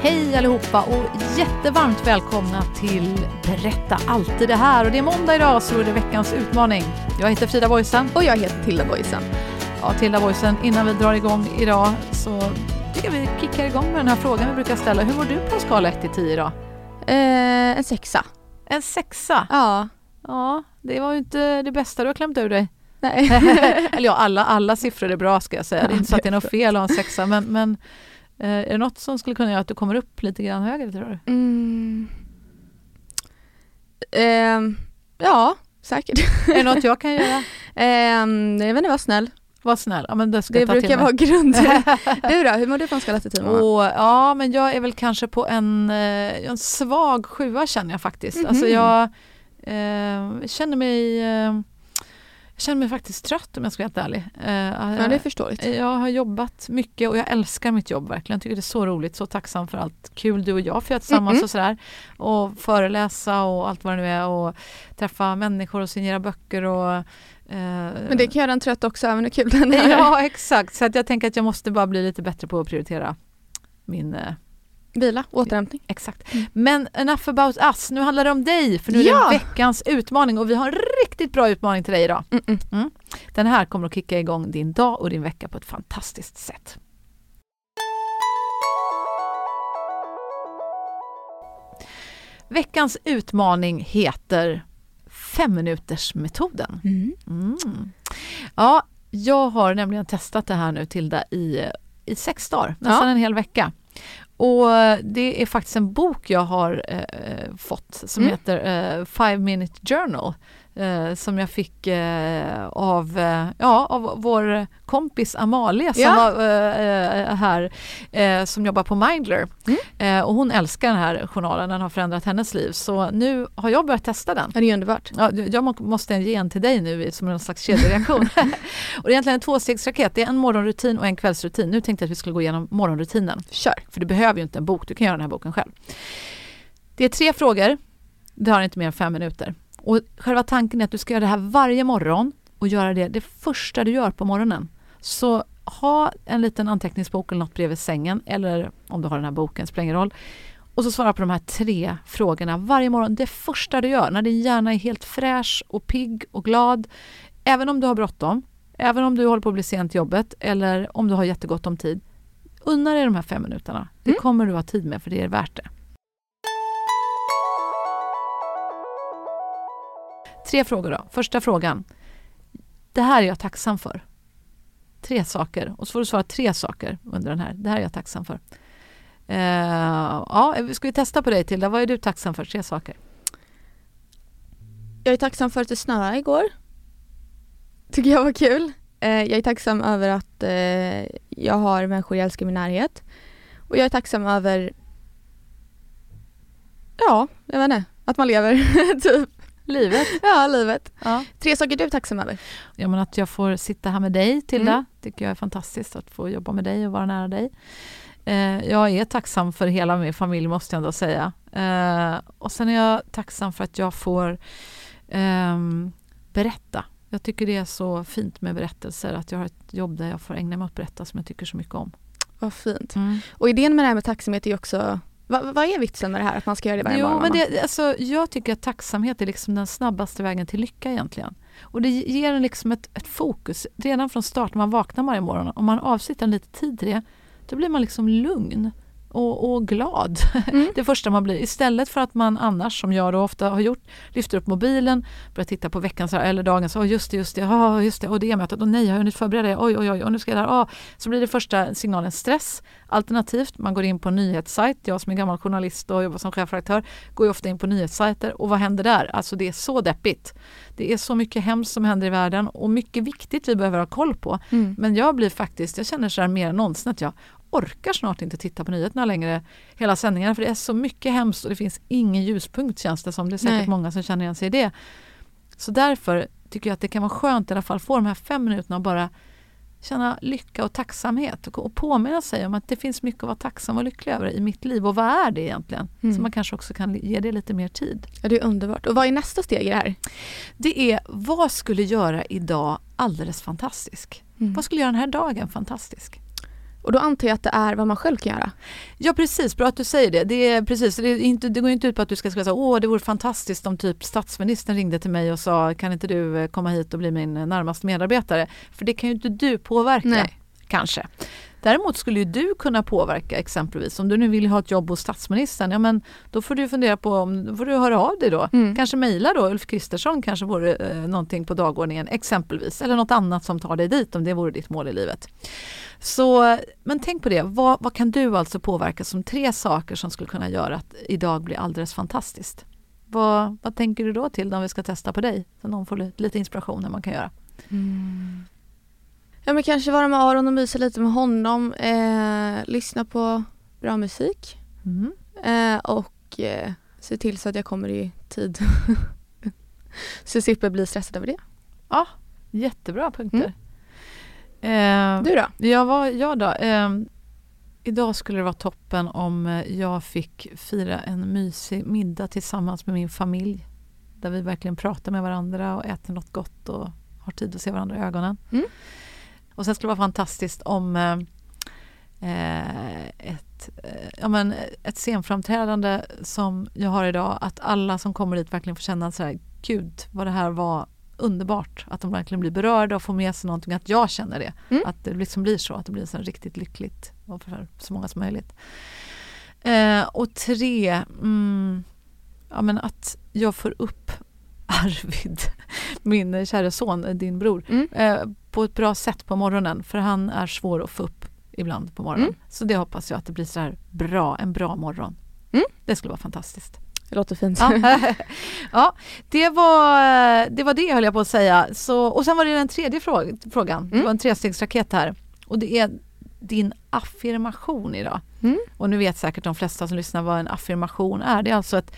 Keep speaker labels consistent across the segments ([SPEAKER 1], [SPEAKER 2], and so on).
[SPEAKER 1] Hej allihopa och jättevarmt välkomna till Berätta alltid det här. Och det är måndag idag så är det veckans utmaning. Jag heter Frida Boysen.
[SPEAKER 2] Och jag heter Tilda Boysen.
[SPEAKER 1] Ja, Tilda Boysen, innan vi drar igång idag så tycker vi kickar igång med den här frågan vi brukar ställa. Hur mår du på en skala 1 till 10 idag?
[SPEAKER 2] Eh, en sexa.
[SPEAKER 1] En sexa?
[SPEAKER 2] Ja.
[SPEAKER 1] Ja, det var ju inte det bästa du har klämt ur dig.
[SPEAKER 2] Nej.
[SPEAKER 1] Eller ja, alla, alla siffror är bra ska jag säga. Det är inte så att det är något fel att ha en sexa, men, men är det något som skulle kunna göra att du kommer upp lite grann högre tror du?
[SPEAKER 2] Mm. Ehm, ja, säkert.
[SPEAKER 1] Är det något jag kan göra?
[SPEAKER 2] Ehm, jag vet inte, var snäll.
[SPEAKER 1] Var snäll. Ja, men det ska
[SPEAKER 2] Det
[SPEAKER 1] jag ta
[SPEAKER 2] brukar vara grunden. du då, hur mår du på en skala till 10 mamma?
[SPEAKER 1] Och, ja, men jag är väl kanske på en, eh, en svag sjua känner jag faktiskt.
[SPEAKER 2] Mhm.
[SPEAKER 1] Alltså jag eh, känner mig eh, jag känner mig faktiskt trött om jag ska vara helt ärlig. Eh,
[SPEAKER 2] Ja, det är förståeligt.
[SPEAKER 1] Jag har jobbat mycket och jag älskar mitt jobb verkligen. Jag tycker det är så roligt, så tacksam för allt kul du och jag får göra tillsammans
[SPEAKER 2] Mm-mm.
[SPEAKER 1] och sådär. Och föreläsa och allt vad det nu är och träffa människor och signera böcker och eh,
[SPEAKER 2] Men det kan göra en trött också, även hur kul den är.
[SPEAKER 1] Ja, exakt. Så att jag tänker att jag måste bara bli lite bättre på att prioritera min...
[SPEAKER 2] Vila, återhämtning.
[SPEAKER 1] exakt. Men enough about us. Nu handlar det om dig, för nu är det
[SPEAKER 2] Ja.
[SPEAKER 1] veckans utmaning och vi har en riktigt bra utmaning till dig idag.
[SPEAKER 2] Mm-mm.
[SPEAKER 1] Den här kommer att kicka igång din dag och din vecka på ett fantastiskt sätt. Veckans utmaning heter femminutersmetoden.
[SPEAKER 2] Mm.
[SPEAKER 1] Mm. Ja, jag har nämligen testat det här nu Tilda i, i sex dagar, nästan
[SPEAKER 2] Ja.
[SPEAKER 1] en hel vecka. Och det är faktiskt en bok jag har eh, fått som
[SPEAKER 2] Mm.
[SPEAKER 1] heter eh, Five Minute Journal eh, som jag fick eh, av, eh, ja, av vår kompis Amalia som
[SPEAKER 2] Ja.
[SPEAKER 1] var eh, eh, här som jobbar på Mindler.
[SPEAKER 2] Mm.
[SPEAKER 1] Och hon älskar den här journalen, den har förändrat hennes liv. Så nu har jag börjat testa den.
[SPEAKER 2] Ja, det är underbart.
[SPEAKER 1] Ja, jag må- måste ge en till dig nu som en slags kedjereaktion. och det är egentligen en tvåstegsraket. Det är en morgonrutin och en kvällsrutin. Nu tänkte jag att vi skulle gå igenom morgonrutinen.
[SPEAKER 2] Kör.
[SPEAKER 1] För du behöver ju inte en bok, du kan göra den här boken själv. Det är tre frågor. Det har inte mer än fem minuter. Och själva tanken är att du ska göra det här varje morgon och göra det det första du gör på morgonen. Så ha en liten anteckningsbok eller något bredvid sängen eller om du har den här boken, spelar ingen roll. Och så svara på de här tre frågorna varje morgon. Det första du gör när din hjärna är helt fräsch och pigg och glad. Även om du har bråttom, även om du håller på att bli sent jobbet eller om du har jättegott om tid. Unna dig de här fem minuterna. Det
[SPEAKER 2] Mm.
[SPEAKER 1] kommer du ha tid med för det är värt det. Tre frågor då. Första frågan. Det här är jag tacksam för. Tre saker. Och så får du svara tre saker under den här. Det här är jag tacksam för. Uh, ja, eh, ska vi testa på dig Tilda? Vad är du tacksam för? Tre saker.
[SPEAKER 2] Jag är tacksam för att det snöade igår. Tycker jag var kul. Uh, jag är tacksam över att uh, jag har människor jag älskar i min närhet. Och jag är tacksam över Ja, jag vet inte. Att man lever, typ.
[SPEAKER 1] Livet.
[SPEAKER 2] Ja, livet.
[SPEAKER 1] Ja.
[SPEAKER 2] Tre saker du är tacksam över.
[SPEAKER 1] Ja, men att jag får sitta här med dig, Tilda,
[SPEAKER 2] Mm.
[SPEAKER 1] tycker jag är fantastiskt. Att få jobba med dig och vara nära dig. Eh, jag är tacksam för hela min familj, måste jag ändå säga. Eh, och sen är jag tacksam för att jag får ehm, berätta. Jag tycker det är så fint med berättelser, att jag har ett jobb där jag får ägna mig åt att berätta som jag tycker så mycket om.
[SPEAKER 2] Vad fint. Och idén med det här med tacksamhet är också Va, vad är vitsen med det här att man ska göra det varje
[SPEAKER 1] Jo,
[SPEAKER 2] morgon?
[SPEAKER 1] men det, alltså, jag tycker att tacksamhet är liksom den snabbaste vägen till lycka egentligen. Och det ger en liksom ett, ett fokus redan från start när man vaknar varje morgon. Om man avsätter en lite tid till det, då blir man liksom lugn och, och glad.
[SPEAKER 2] Mm.
[SPEAKER 1] Det första man blir. Istället för att man annars, som jag då ofta har gjort, lyfter upp mobilen, börjar titta på veckans eller dagens, oh, just det, just det, oh, just det, och det mötet, och nej, jag har hunnit förbereda det, oj, oj, oj, och nu ska jag där, oh. Så blir det första signalen stress. Alternativt, man går in på en nyhetssajt, jag som är gammal journalist och jobbar som chefredaktör, går ju ofta in på nyhetssajter och vad händer där? Alltså det är så deppigt. Det är så mycket hemskt som händer i världen och mycket viktigt vi behöver ha koll på.
[SPEAKER 2] Mm.
[SPEAKER 1] Men jag blir faktiskt, jag känner så här mer än någonsin att jag orkar snart inte titta på nyheterna längre hela sändningarna för det är så mycket hemskt och det finns ingen ljuspunkt känns det som. Det är säkert
[SPEAKER 2] Nej.
[SPEAKER 1] många som känner igen sig i det. Så därför tycker jag att det kan vara skönt i alla fall få de här fem minuterna och bara känna lycka och tacksamhet och, och påminna sig om att det finns mycket att vara tacksam och lycklig över i mitt liv och vad är det egentligen?
[SPEAKER 2] Mm.
[SPEAKER 1] Så man kanske också kan ge det lite mer tid.
[SPEAKER 2] Ja, det är underbart. Och vad är nästa steg i det här?
[SPEAKER 1] Det är vad skulle göra idag alldeles fantastisk?
[SPEAKER 2] Mm.
[SPEAKER 1] Vad skulle göra den här dagen fantastisk?
[SPEAKER 2] Och då antar jag att det är vad man själv kan göra.
[SPEAKER 1] Ja precis, bra att du säger det. Det, är precis, det, är inte, det går inte ut på att du ska säga åh det vore fantastiskt om typ statsministern ringde till mig och sa kan inte du eh, komma hit och bli min eh, närmaste medarbetare? För det kan ju inte du påverka.
[SPEAKER 2] Nej.
[SPEAKER 1] Kanske. Däremot skulle ju du kunna påverka exempelvis om du nu vill ha ett jobb hos statsministern, ja men då får du fundera på om, får du höra av dig då.
[SPEAKER 2] Mm.
[SPEAKER 1] Kanske mejla då, Ulf Kristersson kanske vore eh, någonting på dagordningen exempelvis. Eller något annat som tar dig dit om det vore ditt mål i livet. Så, men tänk på det, vad, vad kan du alltså påverka som tre saker som skulle kunna göra att idag blir alldeles fantastiskt? Vad, vad tänker du då till om vi ska testa på dig? Så någon får lite, inspiration hur man kan göra.
[SPEAKER 2] Ja men kanske vara med Aron och mysa lite med honom. Eh, lyssna på bra musik.
[SPEAKER 1] Mm.
[SPEAKER 2] Eh, och eh, se till så att jag kommer i tid. så jag slipper bli stressad över det.
[SPEAKER 1] Ja, jättebra punkter. Eh,
[SPEAKER 2] Du då?
[SPEAKER 1] Ja, vad, ja då. ehm, idag skulle det vara toppen om eh, jag fick fira en mysig middag tillsammans med min familj. Där vi verkligen pratar med varandra och äter något gott och har tid att se varandra i ögonen.
[SPEAKER 2] Mm.
[SPEAKER 1] Och sen skulle det vara fantastiskt om eh, ett, eh, ja, men ett scenframträdande som jag har idag. Att alla som kommer dit verkligen får känna så här, gud vad det här var underbart. Att de verkligen blir berörda och får med sig någonting. Att jag känner det.
[SPEAKER 2] Mm.
[SPEAKER 1] Att det liksom blir så. Att det blir så riktigt lyckligt och för så många som möjligt. Eh, och tre, mm, ja, men att jag får upp Arvid, min kära son, din bror,
[SPEAKER 2] Mm.
[SPEAKER 1] eh, på ett bra sätt på morgonen. För han är svår att få upp ibland på morgonen.
[SPEAKER 2] Mm.
[SPEAKER 1] Så det hoppas jag att det blir så här bra, en bra morgon.
[SPEAKER 2] Mm.
[SPEAKER 1] Det skulle vara fantastiskt.
[SPEAKER 2] Det låter fint.
[SPEAKER 1] Ja, ja det, var, det var det höll jag på att säga. Så, och sen var det den tredje fråg, frågan. Det
[SPEAKER 2] Mm.
[SPEAKER 1] var en trestegsraket här. Och det är din affirmation idag.
[SPEAKER 2] Mm.
[SPEAKER 1] Och nu vet säkert de flesta som lyssnar vad en affirmation är. Det är alltså ett,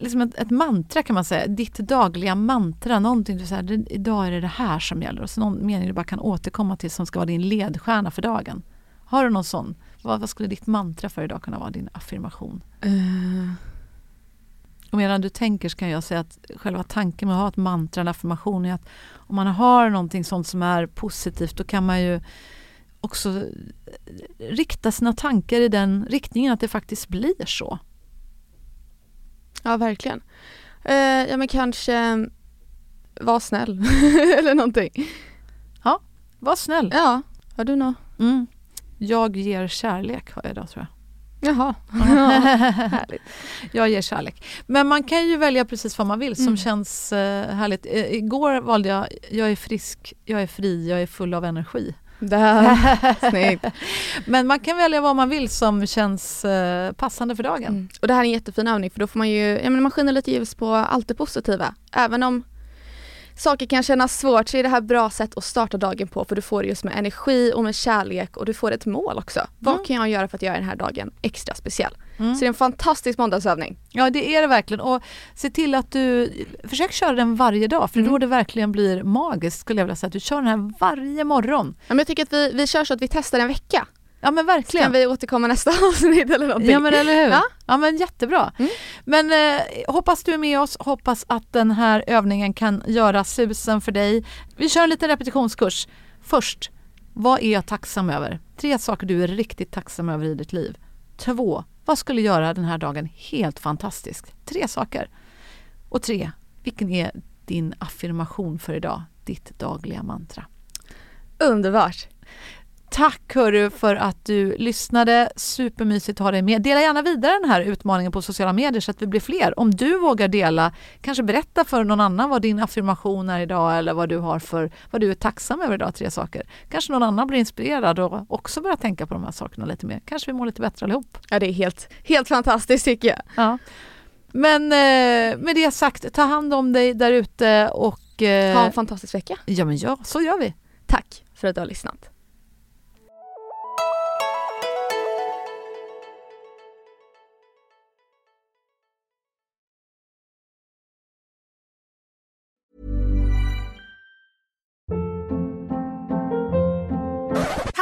[SPEAKER 1] liksom ett, ett mantra kan man säga. Ditt dagliga mantra. Någonting du säger, idag är det det här som gäller. Och så någon mening du bara kan återkomma till som ska vara din ledstjärna för dagen. Har du någon sån? Vad, vad skulle ditt mantra för idag kunna vara? Din affirmation?
[SPEAKER 2] Eh,
[SPEAKER 1] Och medan du tänker så kan jag säga att själva tanken med att ha ett mantra, en affirmation är att om man har någonting sånt som är positivt då kan man ju också rikta sina tankar i den riktningen att det faktiskt blir så.
[SPEAKER 2] Ja verkligen. Eh, ja men kanske var snäll eller någonting.
[SPEAKER 1] Var snäll.
[SPEAKER 2] Ja, har du något?
[SPEAKER 1] Mm. Jag ger kärlek har jag idag tror jag.
[SPEAKER 2] Jaha. Härligt.
[SPEAKER 1] Jag ger kärlek. Men man kan ju välja precis vad man vill som
[SPEAKER 2] Mm.
[SPEAKER 1] känns eh, härligt. Eh, igår valde jag, jag är frisk, jag är fri, jag är full av energi.
[SPEAKER 2] Där. Snyggt.
[SPEAKER 1] Men man kan välja vad man vill som känns eh, passande för dagen.
[SPEAKER 2] Mm. Och det här är en jättefin övning för då får man ju, ja men man skiner lite ljus på allt det positiva. Även om saker kan kännas svårt så är det här bra sätt att starta dagen på för du får det just med energi och med kärlek och du får ett mål också. Vad
[SPEAKER 1] Mm.
[SPEAKER 2] kan jag göra för att göra den här dagen extra speciell?
[SPEAKER 1] Mm.
[SPEAKER 2] Så det är en fantastisk måndagsövning.
[SPEAKER 1] Ja det är det verkligen och se till att du försök köra den varje dag för
[SPEAKER 2] Mm.
[SPEAKER 1] då det verkligen blir magiskt skulle jag vilja säga att du kör den här varje morgon.
[SPEAKER 2] Ja, men jag tycker att vi, vi kör så att vi testar en vecka.
[SPEAKER 1] Ja men
[SPEAKER 2] Så
[SPEAKER 1] verkligen.
[SPEAKER 2] kan vi återkomma nästa avsnitt eller någonting.
[SPEAKER 1] Ja men eller hur. Ja,
[SPEAKER 2] Ja.
[SPEAKER 1] men jättebra.
[SPEAKER 2] Mm.
[SPEAKER 1] Men eh, hoppas du är med oss, hoppas att den här övningen kan göra susen för dig. Vi kör en liten repetitionskurs. Först, vad är jag tacksam över? Tre saker du är riktigt tacksam över i ditt liv. Två, Vad skulle göra den här dagen helt fantastisk? Tre saker. Och tre, vilken är din affirmation för idag? Ditt dagliga mantra.
[SPEAKER 2] Underbart!
[SPEAKER 1] Tack hörru för att du lyssnade. Supermysigt att ha dig med. Dela gärna vidare den här utmaningen på sociala medier så att vi blir fler. Om du vågar dela, kanske berätta för någon annan vad din affirmation är idag eller vad du har för, vad du är tacksam över idag, tre saker. Kanske någon annan blir inspirerad och också börjar tänka på de här sakerna lite mer. Kanske vi mår lite bättre allihop.
[SPEAKER 2] Ja, det är helt, helt fantastiskt tycker jag.
[SPEAKER 1] Ja. Men eh, med det sagt, ta hand om dig där ute och... Eh,
[SPEAKER 2] ha en fantastisk vecka.
[SPEAKER 1] Ja, men ja, så gör vi.
[SPEAKER 2] Tack för att du har lyssnat.